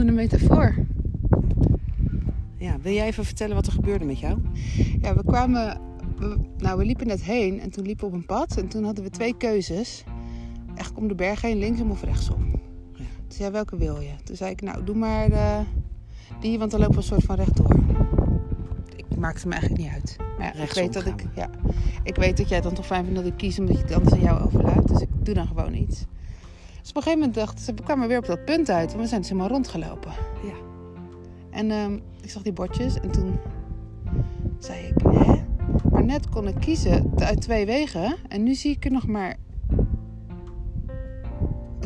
Een metafoor. Ja, wil jij even vertellen wat er gebeurde met jou? Ja, we kwamen... we- nou, we liepen net heen en toen liepen we op een pad. En toen hadden we twee keuzes. Echt om de berg heen, linksom of rechtsom. Ja. Toen zei welke wil je? Toen zei ik, nou, doe maar eh, die, want dan lopen we een soort van rechtdoor. Ik maakte me eigenlijk niet uit. Maar ja, ik weet dat ik, ja, ik weet dat jij het dan toch fijn vindt dat ik kies omdat je het anders aan jou overlaat. Dus ik doe dan gewoon iets. Op een gegeven moment dacht we kwamen weer op dat punt uit. Want we zijn dus helemaal rondgelopen. Ja. En ehm, ik zag die bordjes en toen zei ik, hè? Maar net kon ik kiezen uit twee wegen en nu zie ik er nog maar...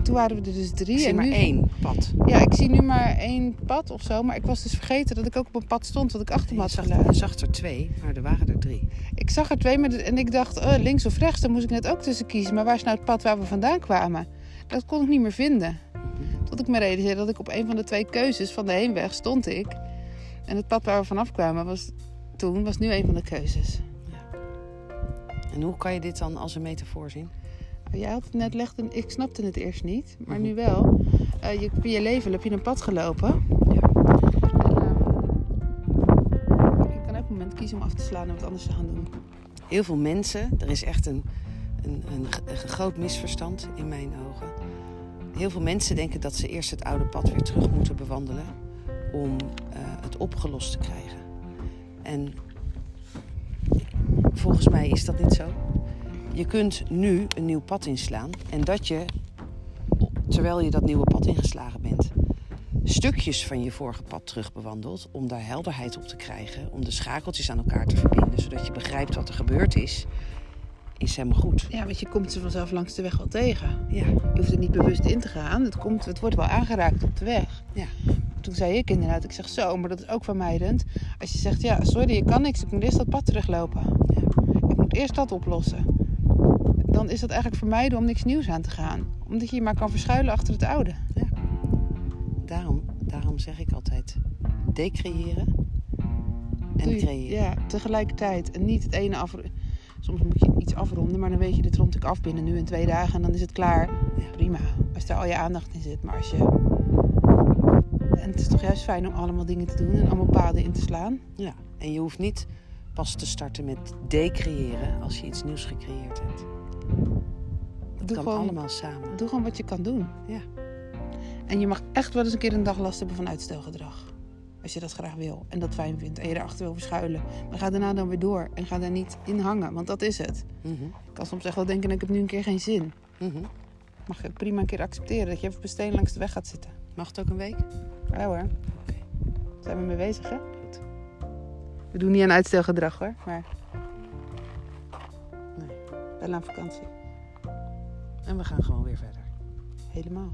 Toen waren we er dus drie. Ik zie en maar nu... één pad. Ja, ik zie nu maar één pad of zo. Maar ik was dus vergeten dat ik ook op een pad stond wat ik achter me had zag, je zag er twee, maar er waren er drie. Ik zag er twee maar de- en ik dacht, oh, links of rechts, daar moest ik net ook tussen kiezen. Maar waar is nou het pad waar we vandaan kwamen? Dat kon ik niet meer vinden. Tot ik me realiseerde dat ik op een van de twee keuzes van de heenweg stond ik. En het pad waar we vanaf kwamen was toen, was nu een van de keuzes. En hoe kan je dit dan als een metafoor zien? Jij had het net legde, ik snapte het eerst niet, maar Mhm. nu wel. Eh, je, in je leven heb je een pad gelopen. Ja. En, je kan elk moment kiezen om af te slaan en wat anders te gaan doen. Heel veel mensen, er is echt een, een, een, een groot misverstand in mijn ogen. Heel veel mensen denken dat ze eerst het oude pad weer terug moeten bewandelen om eh, het opgelost te krijgen. En volgens mij is dat niet zo. Je kunt nu een nieuw pad inslaan en dat je, terwijl je dat nieuwe pad ingeslagen bent, stukjes van je vorige pad terug bewandelt om daar helderheid op te krijgen, om de schakeltjes aan elkaar te verbinden, zodat je begrijpt wat er gebeurd is, is helemaal goed. Ja, want je komt ze vanzelf langs de weg wel tegen. Ja, Je hoeft er niet bewust in te gaan. Het, komt, het wordt wel aangeraakt op de weg. ja, Toen zei ik inderdaad, ik zeg zo, maar dat is ook vermijdend. Als je zegt, ja, sorry, ik kan niks. Ik moet eerst dat pad teruglopen. ja. Ik moet eerst dat oplossen. Dan is dat eigenlijk vermijden om niks nieuws aan te gaan. Omdat je je maar kan verschuilen achter het oude. Daarom, daarom zeg ik altijd: decreëren en je- creëren. Ja, tegelijkertijd. En niet het ene af... Soms moet je iets afronden, maar dan weet je, dit rond ik af binnen nu in twee dagen en dan is het klaar. Ja. Prima, als daar al je aandacht in zit. Maar als je... En het is toch juist fijn om allemaal dingen te doen en allemaal paden in te slaan. Ja, en je hoeft niet pas te starten met decreëren als je iets nieuws gecreëerd hebt. Doe kan gewoon, allemaal samen. doe gewoon wat je kan doen. Ja. En je mag echt wel eens een keer een dag last hebben van uitstelgedrag. Als je dat graag wil en dat fijn vindt en je erachter wil verschuilen. Maar ga daarna dan weer door en ga daar niet in hangen, want dat is het. Mhm, Ik kan soms echt wel denken, ik heb nu een keer geen zin. mhm. Mag je prima een keer accepteren dat je even per steen langs de weg gaat zitten. Mag het ook een week? Ja hoor, Oké. zijn we mee bezig hè. Goed. We doen niet aan uitstelgedrag hoor, maar Nee. wel aan vakantie. En we gaan gewoon weer verder. Helemaal.